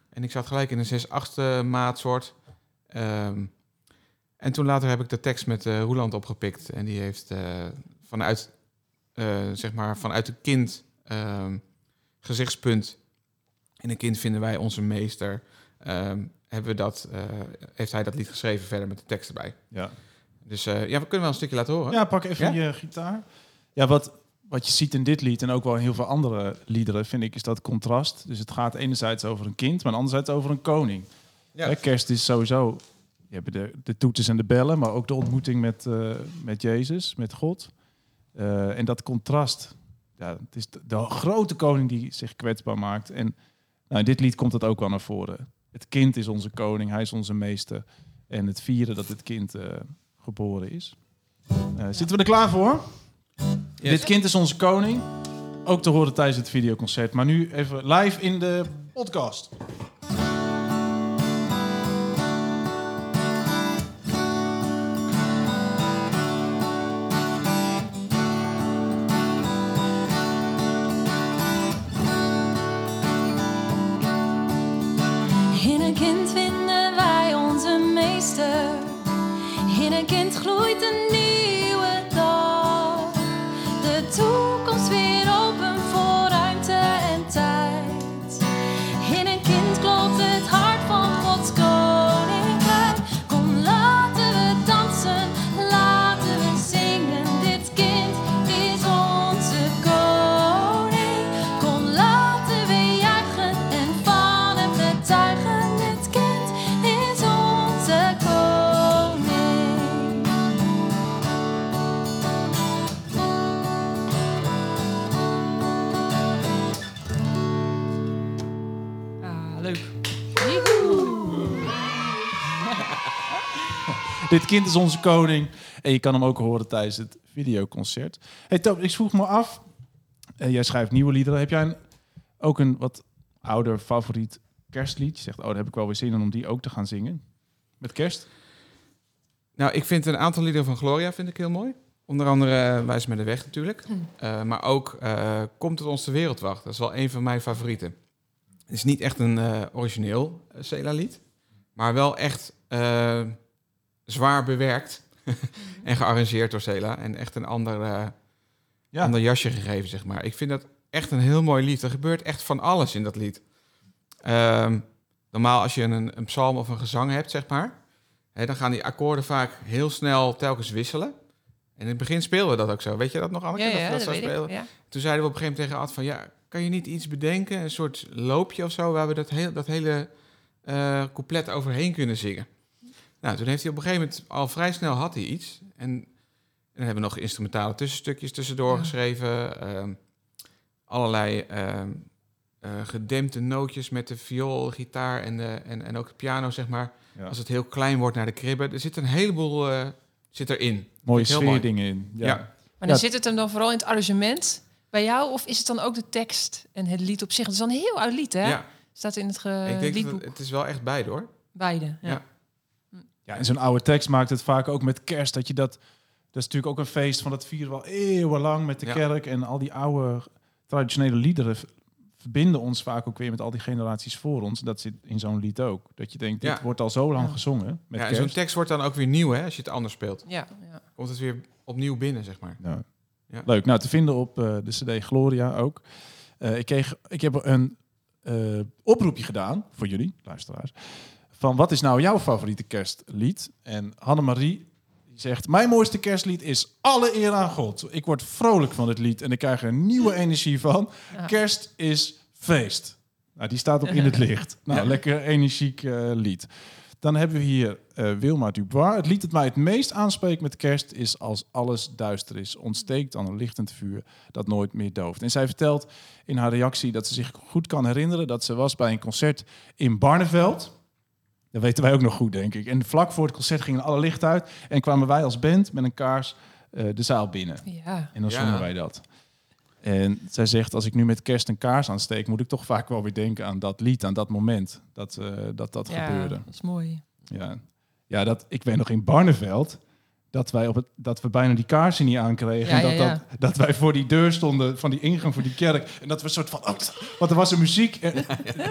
en ik zat gelijk in een 6-8 maatsoort. Ehm, en toen later heb ik de tekst met eh Roeland opgepikt. En die heeft eh, vanuit, eh, zeg maar, vanuit het kind ehm, gezichtspunt. In een kind vinden wij onze meester. hebben we dat, heeft hij dat lied geschreven verder met de tekst erbij. Ja. Dus eh, ja, we kunnen wel een stukje laten horen. Ja, pak even Ja? je gitaar. Ja, wat, wat je ziet in dit lied en ook wel in heel veel andere liederen, vind ik, is dat contrast. Dus het gaat enerzijds over een kind, maar anderzijds over een koning. Ja. Hè, kerst is sowieso, je hebt de, de toeters en de bellen, maar ook de ontmoeting met, eh, met Jezus, met God. Eh, en dat contrast, ja, het is de, de grote koning die zich kwetsbaar maakt. En nou, in dit lied komt dat ook wel naar voren. Het kind is onze koning, hij is onze meester. En het vieren dat het kind eh, geboren is. Eh, zitten we er klaar voor? Yes. Dit kind is onze koning. Ook te horen tijdens het videoconcert. Maar nu even live in de podcast. Kind is onze koning. En je kan hem ook horen tijdens het videoconcert. Hey Toop, ik vroeg me af. eh, jij schrijft nieuwe liederen. Heb jij een, ook een wat ouder favoriet kerstlied? Je zegt, oh, daar heb ik wel weer zin in om die ook te gaan zingen. Met kerst? Nou, ik vind een aantal liederen van Gloria vind ik heel mooi. Onder andere eh, Wijs me de weg natuurlijk. Eh, maar ook eh, Komt het ons de wereld wacht. Dat is wel een van mijn favorieten. Het is niet echt een eh, origineel uh, Cela-lied. Maar wel echt eh, zwaar bewerkt. <laughs> en gearrangeerd door Cela. En echt een ander, eh, Ja. ander jasje gegeven, zeg maar. Ik vind dat echt een heel mooi lied. Er gebeurt echt van alles in dat lied. Ehm, normaal als je een, een psalm of een gezang hebt, zeg maar... Hè, dan gaan die akkoorden vaak heel snel telkens wisselen. En in het begin speelden we dat ook zo. Weet je dat nog, Anneke? Ja, dat we ja, dat dat zo weet ik. spelen? Ja. Toen zeiden we op een gegeven moment tegen Ad van... ja, kan je niet iets bedenken? Een soort loopje of zo... waar we dat, heel, dat hele eh, couplet overheen kunnen zingen. Nou, toen heeft hij op een gegeven moment... al vrij snel had hij iets. En, en dan hebben we nog instrumentale tussenstukjes tussendoor Ja. geschreven. ehm, allerlei ehm, eh, gedempte nootjes met de viool, gitaar en, de, en, en ook de piano, zeg maar. Ja. Als het heel klein wordt naar de kribben. Er zit een heleboel eh, zit erin. Mooie mooi. sfeerdingen in. Ja. Ja. Maar dan Ja. zit het hem dan vooral in het arrangement bij jou? Of is het dan ook de tekst en het lied op zich? Het is dan een heel oud lied, hè? Ja, Staat in het ge- ik denk dat liedboek. het is wel echt beide hoor. Beide, ja. Ja. En zo'n oude tekst maakt het vaak ook met kerst. Dat je dat. Dat is natuurlijk ook een feest van dat vieren we al eeuwenlang met de Ja. kerk. En al die oude traditionele liederen verbinden ons vaak ook weer met al die generaties voor ons. Dat zit in zo'n lied ook. Dat je denkt, dit Ja. wordt al zo lang Ja. gezongen met Ja, en zo'n tekst wordt dan ook weer nieuw hè, als je het anders speelt. Ja, ja. Komt het weer opnieuw binnen, zeg maar. Ja. Ja. Leuk. Nou, te vinden op eh, de CD Gloria ook. Eh, ik, kreeg, ik heb een eh, oproepje gedaan voor jullie, luisteraars. Van wat is nou jouw favoriete kerstlied? En Hannemarie die zegt: Mijn mooiste kerstlied is Alle eer aan God. Ik word vrolijk van dit lied en ik krijg er nieuwe <laughs> energie van. Kerst is feest. Nou, die staat ook in het <laughs> licht. Nou, Ja. lekker energiek eh, lied. Dan hebben we hier eh, Wilma Dubois. Het lied dat mij het meest aanspreekt met kerst is Als alles duister is. Ontsteekt dan een lichtend vuur dat nooit meer dooft. En zij vertelt in haar reactie dat ze zich goed kan herinneren dat ze was bij een concert in Barneveld. Dat weten wij ook nog goed, denk ik. En vlak voor het concert gingen alle lichten uit en kwamen wij als band met een kaars eh, de zaal binnen. ja. En dan Ja. zongen wij dat. En zij zegt, als ik nu met kerst een kaars aansteek, moet ik toch vaak wel weer denken aan dat lied, aan dat moment dat eh, dat, dat Ja, gebeurde. dat is mooi. Ja, ja dat, ik weet nog in Barneveld dat wij op het, dat we bijna die kaarsen niet aankregen. Ja, en dat, ja, ja. Dat, dat wij voor die deur stonden van die ingang voor die kerk. En dat we een soort van, oh, want er was een muziek eh,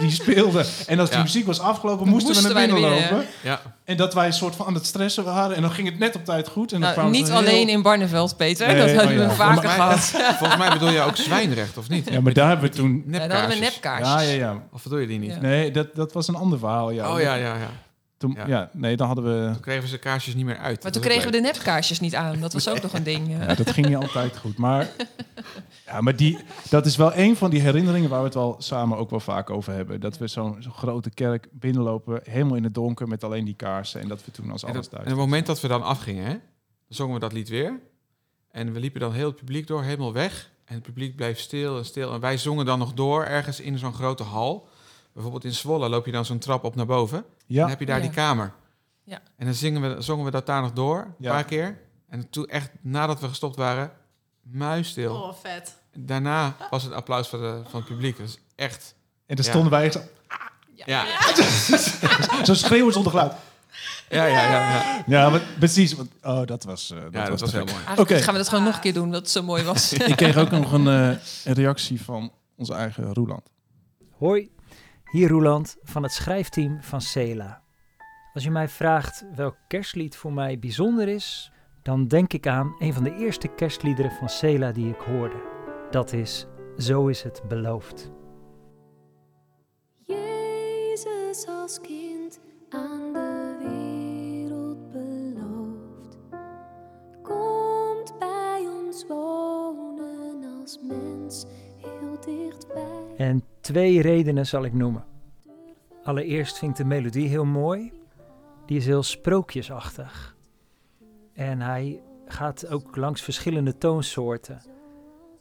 die speelde. En als die muziek was afgelopen, moesten, Moesten we naar binnen binnen, lopen. Ja, En dat wij een soort van aan het stressen waren. En dan ging het net op tijd goed. En dan Nou, niet heel- alleen in Barneveld, Peter. Nee, dat hebben oh ja. we vaker Volgens mij- gehad. volgens mij bedoel je ook Zwijnrecht, of niet? Ja, maar daar hebben we toen... Ja, dan hadden we Nepkaarsjes. nepkaarsjes. Ja, ja, ja. Of bedoel je die niet? Ja. Nee, dat, dat was een ander verhaal. Ja. Oh ja, ja, ja. Toen, Ja. ja. nee, dan hadden we... Toen kregen ze kaarsjes niet meer uit. Maar toen kregen we de nepkaarsjes niet aan. Dat was ook nog een ding. <laughs> Ja, dat ging niet altijd goed. Maar, <laughs> ja, maar die, dat is wel een van die herinneringen waar we het wel samen ook wel vaak over hebben. Dat we zo'n zo'n grote kerk binnenlopen, helemaal in het donker met alleen die kaarsen. En dat we toen als En, alles dat- en thuis. het moment dat we dan afgingen, hè, dan zongen we dat lied weer. En we liepen dan heel het publiek door, helemaal weg. En het publiek bleef stil en stil. En wij zongen dan nog door, ergens in zo'n grote hal. Bijvoorbeeld in Zwolle loop je dan zo'n trap op naar boven. Ja. Dan heb je daar Ja. die kamer. Ja. En dan zingen we, zongen we dat daar nog door, een paar keer. En toen echt, nadat we gestopt waren, muisstil. Oh, vet. Daarna was het applaus van, de, van het publiek. Dat is echt... En dan Ja. stonden wij zo, Ja, <laughs> zo schreeuwen zonder geluid. ja, ja. ja, ja. Ja, maar precies. want- Oh, dat was, eh, dat Ja, dat was, heel mooi. Oké. gaan we dat gewoon nog een keer doen, dat het zo mooi was. Ik kreeg ook nog een, eh, een reactie van onze eigen Roeland. Hoi, hier Roeland van het schrijfteam van Cela. Als je mij vraagt welk kerstlied voor mij bijzonder is, dan denk ik aan een van de eerste kerstliederen van Cela die ik hoorde. Dat is Zo is het beloofd. Jezus als kind aan de wereld beloofd. Komt bij ons wonen als mens En twee redenen zal ik noemen. Allereerst vind ik de melodie heel mooi. Die is heel sprookjesachtig. En hij gaat ook langs verschillende toonsoorten.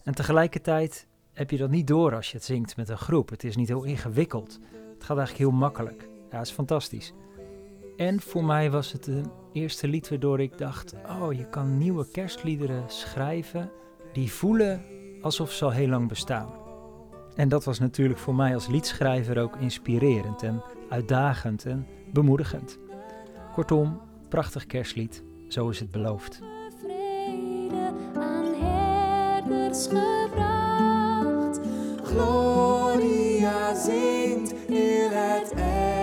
En tegelijkertijd heb je dat niet door als je het zingt met een groep. Het is niet heel ingewikkeld. Het gaat eigenlijk heel makkelijk. Ja, het is fantastisch. En voor mij was het een eerste lied waardoor ik dacht: oh, je kan nieuwe kerstliederen schrijven die voelen alsof ze al heel lang bestaan. En dat was natuurlijk voor mij als liedschrijver ook inspirerend en uitdagend en bemoedigend. Kortom, prachtig kerstlied, zo is het beloofd. Aan gebracht. Gloria zingt in het engelenkoor.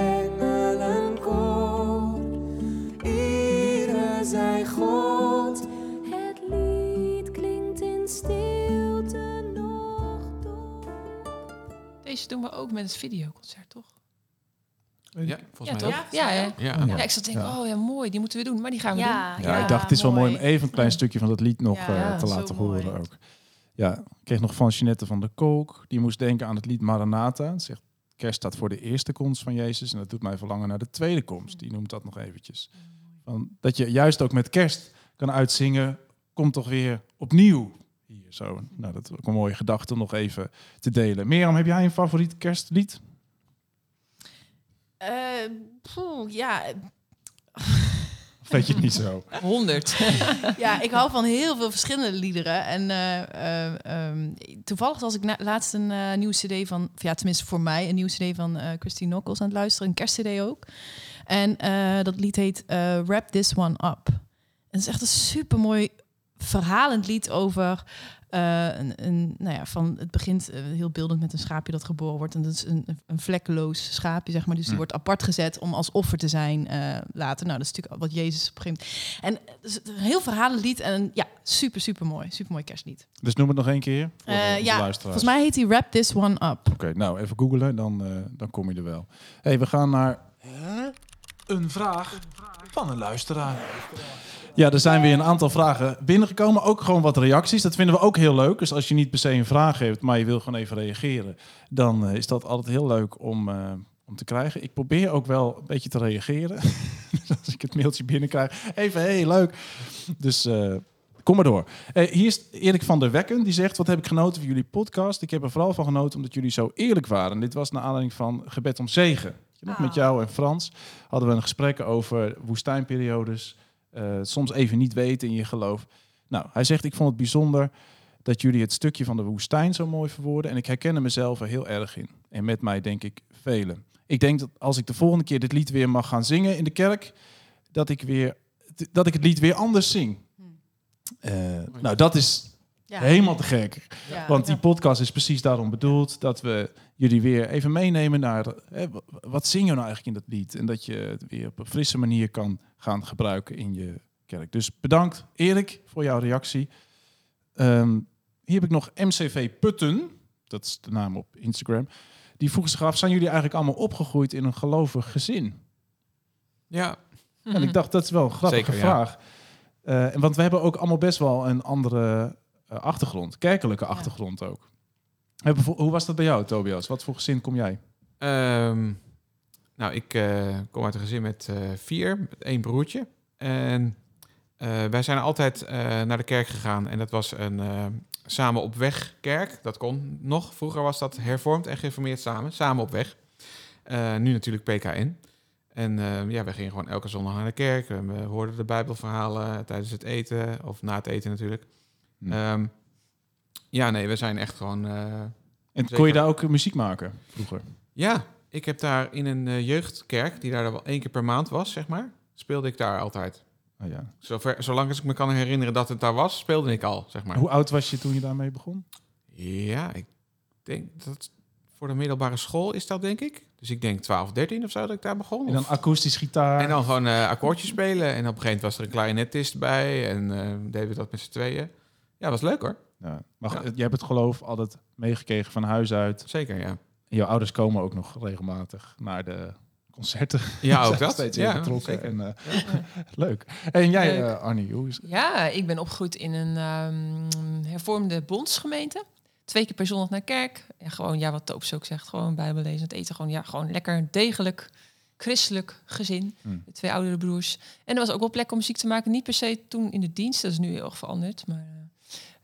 Doen we ook met het videoconcert, toch? Ja, volgens ja, mij toch? ook. Ja? Ja, Ja, ja. ik zat te denken, Ja. oh ja, mooi, die moeten we doen. Maar die gaan we Ja, doen. Ja, ik dacht, het is wel mooi om even een klein stukje van dat lied nog Ja, eh, te laten mooi. horen ook. Ja, ik kreeg nog van Jeanette van der Kolk. Die moest denken aan het lied Maranatha. Het zegt, kerst staat voor de eerste komst van Jezus. En dat doet mij verlangen naar de tweede komst. Die noemt dat nog eventjes. Van, dat je juist ook met kerst kan uitzingen. Komt toch weer opnieuw zo. Nou, dat is ook een mooie gedachte om nog even te delen. Mirjam, heb jij een favoriet kerstlied? Poeh, ja, Of weet je het niet zo? 100. <laughs> ja, ik hou van heel veel verschillende liederen. En eh, eh, ehm, toevallig was ik na- laatst een eh, nieuwe cd van... Ja, tenminste voor mij, een nieuwe cd van eh Christine Nokkels aan het luisteren. Een kerstcd ook. En eh, dat lied heet eh, Wrap This One Up. En het is echt een supermooi verhalend lied over... eh, een, een, nou ja, van het begint eh, heel beeldend met een schaapje dat geboren wordt. En dat is een, een vlekkeloos schaapje, zeg maar. Dus die wordt apart gezet om als offer te zijn eh, later. Nou, dat is natuurlijk wat Jezus op een gegeven moment... En is een heel verhalend lied en ja, super, super mooi. Super mooi kerstlied. Dus noem het nog één keer. Ja, volgens mij heet hij Wrap This One Up. Oké, nou even googlen, dan, dan kom je er wel. hey, we gaan naar een vraag van een luisteraar. Ja, er zijn weer een aantal vragen binnengekomen. Ook gewoon wat reacties. Dat vinden we ook heel leuk. Dus als je niet per se een vraag heeft, maar je wil gewoon even reageren, dan eh, is dat altijd heel leuk om, eh, om te krijgen. Ik probeer ook wel een beetje te reageren. Dus <laughs> als ik het mailtje binnenkrijg, even hey, leuk. Dus eh, kom maar door. Hier is Erik van der Wekken. Die zegt, wat heb ik genoten van jullie podcast? Ik heb er vooral van genoten omdat jullie zo eerlijk waren. Dit was naar aanleiding van Gebed om Zegen. Nog, Met jou en Frans hadden we een gesprek over woestijnperiodes. Eh, soms even niet weten in je geloof. Nou, hij zegt, ik vond het bijzonder dat jullie het stukje van de woestijn zo mooi verwoorden. En ik herken mezelf er heel erg in. En met mij denk ik velen. Ik denk dat als ik de volgende keer dit lied weer mag gaan zingen in de kerk, dat ik, weer, dat ik het lied weer anders zing. Eh, nou, dat is Ja. helemaal te gek. Ja. Want die podcast is precies daarom bedoeld dat we jullie weer even meenemen naar hè, w- wat zing je nou eigenlijk in dat lied en dat je het weer op een frisse manier kan gaan gebruiken in je kerk. Dus bedankt Erik voor jouw reactie. Ehm, hier heb ik nog MCV Putten, dat is de naam op Instagram. Die vroegen zich af: zijn jullie eigenlijk allemaal opgegroeid in een gelovig gezin? Ja, En ik dacht, dat is wel een grappige Zeker, ja. vraag. Eh, en want we hebben ook allemaal best wel een andere eh, achtergrond. Kerkelijke achtergrond ook. Hoe was dat bij jou, Tobias? Wat voor gezin kom jij? Ehm, nou, ik eh, kom uit een gezin met eh, vier, met één broertje. En eh, wij zijn altijd eh, naar de kerk gegaan. En dat was een eh, samen op weg kerk. Dat kon nog. Vroeger was dat hervormd en gereformeerd samen. Samen op weg. Eh, nu natuurlijk PKN. En eh, ja, we gingen gewoon elke zondag naar de kerk. En we hoorden de Bijbelverhalen tijdens het eten. Of na het eten natuurlijk. Hm. Ehm, ja, nee, we zijn echt gewoon... eh, En kon je daar ook muziek maken vroeger? ja, ik heb daar in een eh, jeugdkerk, die daar wel één keer per maand was, zeg maar, speelde ik daar altijd. Oh, ja. Zover, zolang als ik me kan herinneren dat het daar was, speelde ik al, zeg maar. Hoe oud was je toen je daarmee begon? Ja, ik denk dat voor de middelbare school is dat, denk ik. Dus ik denk 12, 13 of zo dat ik daar begon. En dan akoestisch gitaar. en dan gewoon eh, akkoordjes spelen. En op een gegeven moment was er een clarinetist bij. En eh, deden we dat met z'n tweeën. Ja, was leuk hoor. Ja. Maar Ja. je hebt het geloof altijd meegekregen van huis uit. Zeker, ja. Jouw ouders komen ook nog regelmatig naar de concerten. Ja, ook <laughs> dat. Steeds Ja. En, eh, <laughs> leuk. En jij, Leuk. eh, Arnie, hoe is het? Ja, ik ben opgegroeid in een ehm, hervormde bondsgemeente. Twee keer per zondag naar kerk. En gewoon, ja, wat Toops ook zegt, gewoon bijbel lezen, het eten. Gewoon, ja, gewoon lekker degelijk christelijk gezin. Hmm. De twee oudere broers. En er was ook wel plek om muziek te maken. Niet per se toen in de dienst, dat is nu heel erg veranderd. Maar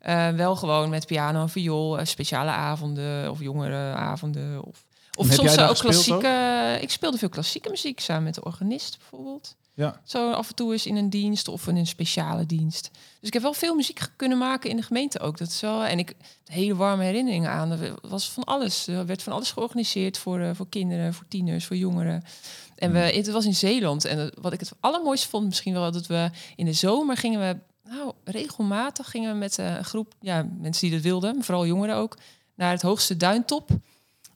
eh, wel gewoon met piano en viool, eh, speciale avonden of jongerenavonden. Of, of heb soms ook klassieke... Ik speelde veel klassieke muziek samen met de organist bijvoorbeeld. Ja. Zo af en toe is in een dienst of in een speciale dienst. Dus ik heb wel veel muziek kunnen maken in de gemeente ook. Dat is wel, en ik hele warme herinneringen aan. Er was van alles. Er werd van alles georganiseerd voor, eh, voor kinderen, voor tieners, voor jongeren. En we, het was in Zeeland. En wat ik het allermooiste vond, misschien wel dat we in de zomer gingen we, nou, regelmatig gingen we met eh, een groep, ja, mensen die dat wilden, vooral jongeren ook, naar het hoogste duintop.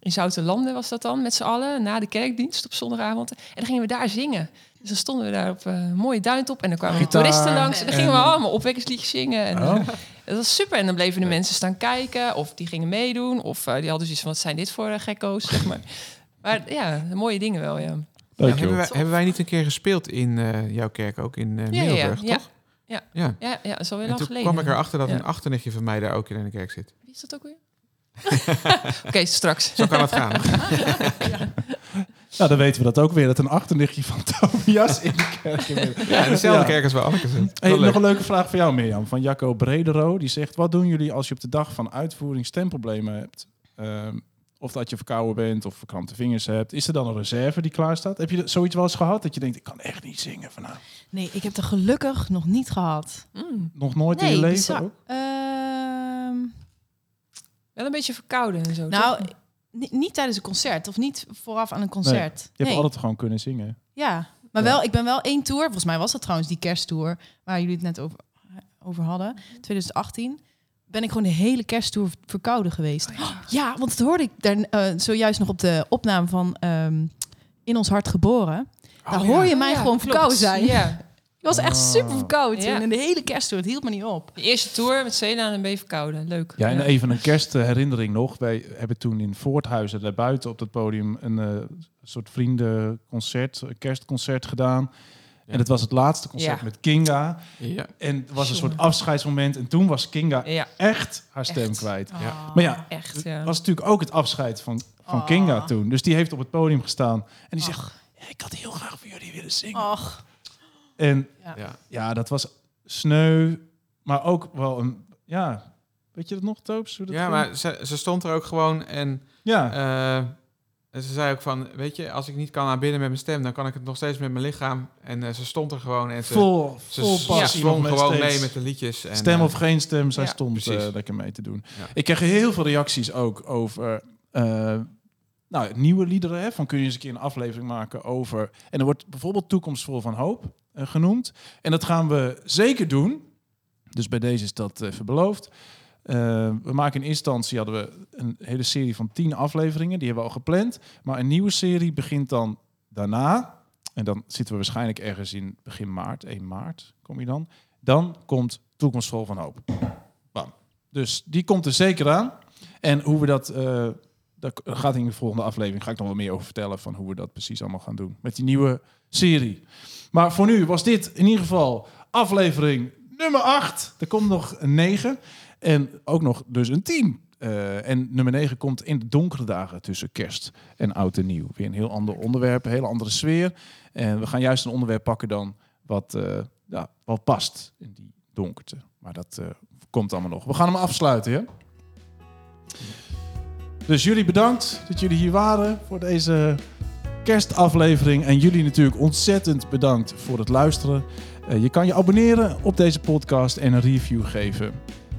In Zoutenlanden was dat dan, met z'n allen, na de kerkdienst op zondagavond. En dan gingen we daar zingen. Dus dan stonden we daar op eh, een mooie duintop. En dan kwamen Gitaar toeristen langs. En dan gingen we allemaal opwekkingsliedjes zingen. En, Oh. <laughs> dat was super. En dan bleven de mensen staan kijken. Of die gingen meedoen. Of eh, die hadden zoiets van, wat zijn dit voor eh, gekko's, zeg maar. <laughs> Maar ja, mooie dingen wel, ja. Hebben, wij, hebben wij niet een keer gespeeld in eh, jouw kerk ook in Ja, ja, Middelburg, ja. toch? Ja. ja. Ja, ja, dat is alweer En lang toen geleden. kwam ik erachter dat Ja. een achternichtje van mij daar ook in de kerk zit. Wie is dat ook weer? <laughs> Oké, straks. Zo kan het gaan. <laughs> Nou, dan weten we dat ook weer. Dat een achternichtje van Tobias in de kerk is. Ja, in dezelfde Ja. kerk als wel Anneke zit. Hey, nog leuk. een leuke vraag voor jou, Mirjam. Van Jacco Bredero. Die zegt, wat doen jullie als je op de dag van uitvoering stemproblemen hebt? Ehm, of dat je verkouden bent of verkrampte vingers hebt. Is er dan een reserve die klaar staat? Heb je zoiets wel eens gehad dat je denkt, ik kan echt niet zingen vanavond? Nee, ik heb er gelukkig nog niet gehad. Mm, Nog nooit in Nee, je leven bizar. ook? Ehm, wel een beetje verkouden en zo. nou, toch? niet tijdens een concert of niet vooraf aan een concert. Je hebt Nee. altijd gewoon kunnen zingen. Ja, maar Ja. wel, ik ben wel één tour. Volgens mij was dat trouwens die kersttour waar jullie het net over, over hadden. 2018. Ben ik gewoon de hele kersttour verkouden geweest. Oh, ja. want dat hoorde ik daar eh, zojuist nog op de opname van ehm, In ons hart geboren. Daar Oh, hoor ja. je mij Ja, gewoon klopt. verkouden zijn. Ja. Ik was echt Oh. super verkouden toen. En de hele kersttour, het hield me niet op. De eerste tour met Cena en ben je verkouden. Leuk. Ja, en even een kerstherinnering nog. Wij hebben toen in Voorthuizen, daar buiten op dat podium, een eh, soort vriendenconcert, een kerstconcert gedaan. En het was het laatste concert Ja. met Kinga. Ja. En het was een soort afscheidsmoment. En toen was Kinga Ja, echt haar stem Echt. kwijt. Ja. Maar ja, echt. het was natuurlijk ook het afscheid van, van Oh. Kinga toen. Dus die heeft op het podium gestaan. En die zegt, "Ja, ik had heel graag voor jullie willen zingen. Och, En Ja. ja, dat was sneu. Maar ook wel een, ja... Weet je dat nog, Toops? hoe dat Ja, ging? maar ze, ze stond er ook gewoon en Ja, eh, en ze zei ook van, weet je, als ik niet kan aanbidden met mijn stem, dan kan ik het nog steeds met mijn lichaam. En eh, ze stond er gewoon en ze, vol, ze, vol passie. gewoon mee met de liedjes. En, Stem eh, of geen stem, zij ja, stond eh, lekker mee te doen. Ja. Ik kreeg heel veel reacties ook over nou, nieuwe liederen. Hè, van kun je eens een keer een aflevering maken over... En er wordt bijvoorbeeld Toekomstvol van Hoop genoemd. En dat gaan we zeker doen. Dus bij deze is dat even beloofd. Eh, we maken in instantie hadden we een hele serie van tien afleveringen. Die hebben we al gepland. Maar een nieuwe serie begint dan daarna. En dan zitten we waarschijnlijk ergens in begin maart. 1 maart kom je dan. Dan komt Toekomstvol van Hoop. Bam. Dus die komt er zeker aan. En hoe we dat eh, daar gaat in de volgende aflevering ga ik nog wel meer over vertellen van hoe we dat precies allemaal gaan doen met die nieuwe serie. Maar voor nu was dit in ieder geval aflevering nummer 8. Er komt nog een 9 en ook nog dus een 10. Eh, en nummer 9 komt in de donkere dagen tussen kerst en oud en nieuw. Weer een heel ander onderwerp, een hele andere sfeer. En we gaan juist een onderwerp pakken dan wat, eh, ja, wat past in die donkerte. Maar dat eh, komt allemaal nog. We gaan hem afsluiten, ja? Dus jullie bedankt dat jullie hier waren voor deze kerstaflevering. En jullie natuurlijk ontzettend bedankt voor het luisteren. Je kan je abonneren op deze podcast en een review geven.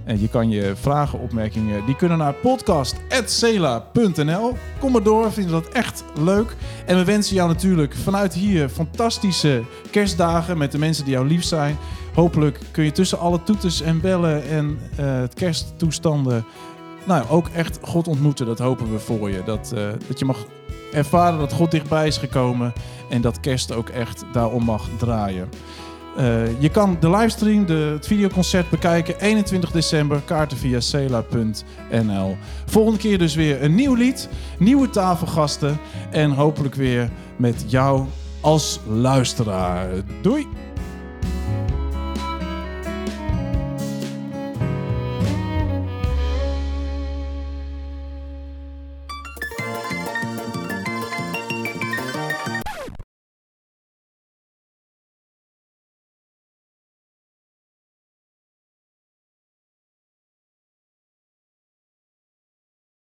En je kan je vragen, opmerkingen, die kunnen naar podcast.cela.nl. Kom maar door, vinden dat echt leuk. En we wensen jou natuurlijk vanuit hier fantastische kerstdagen met de mensen die jou lief zijn. Hopelijk kun je tussen alle toeters en bellen en eh, het kersttoestanden nou, ook echt God ontmoeten. Dat hopen we voor je. Dat, eh, dat je mag ervaren dat God dichtbij is gekomen en dat kerst ook echt daarom mag draaien. Eh, je kan de livestream, de, het videoconcert bekijken 21 december, kaarten via cela.nl. Volgende keer dus weer een nieuw lied, nieuwe tafelgasten en hopelijk weer met jou als luisteraar. Doei!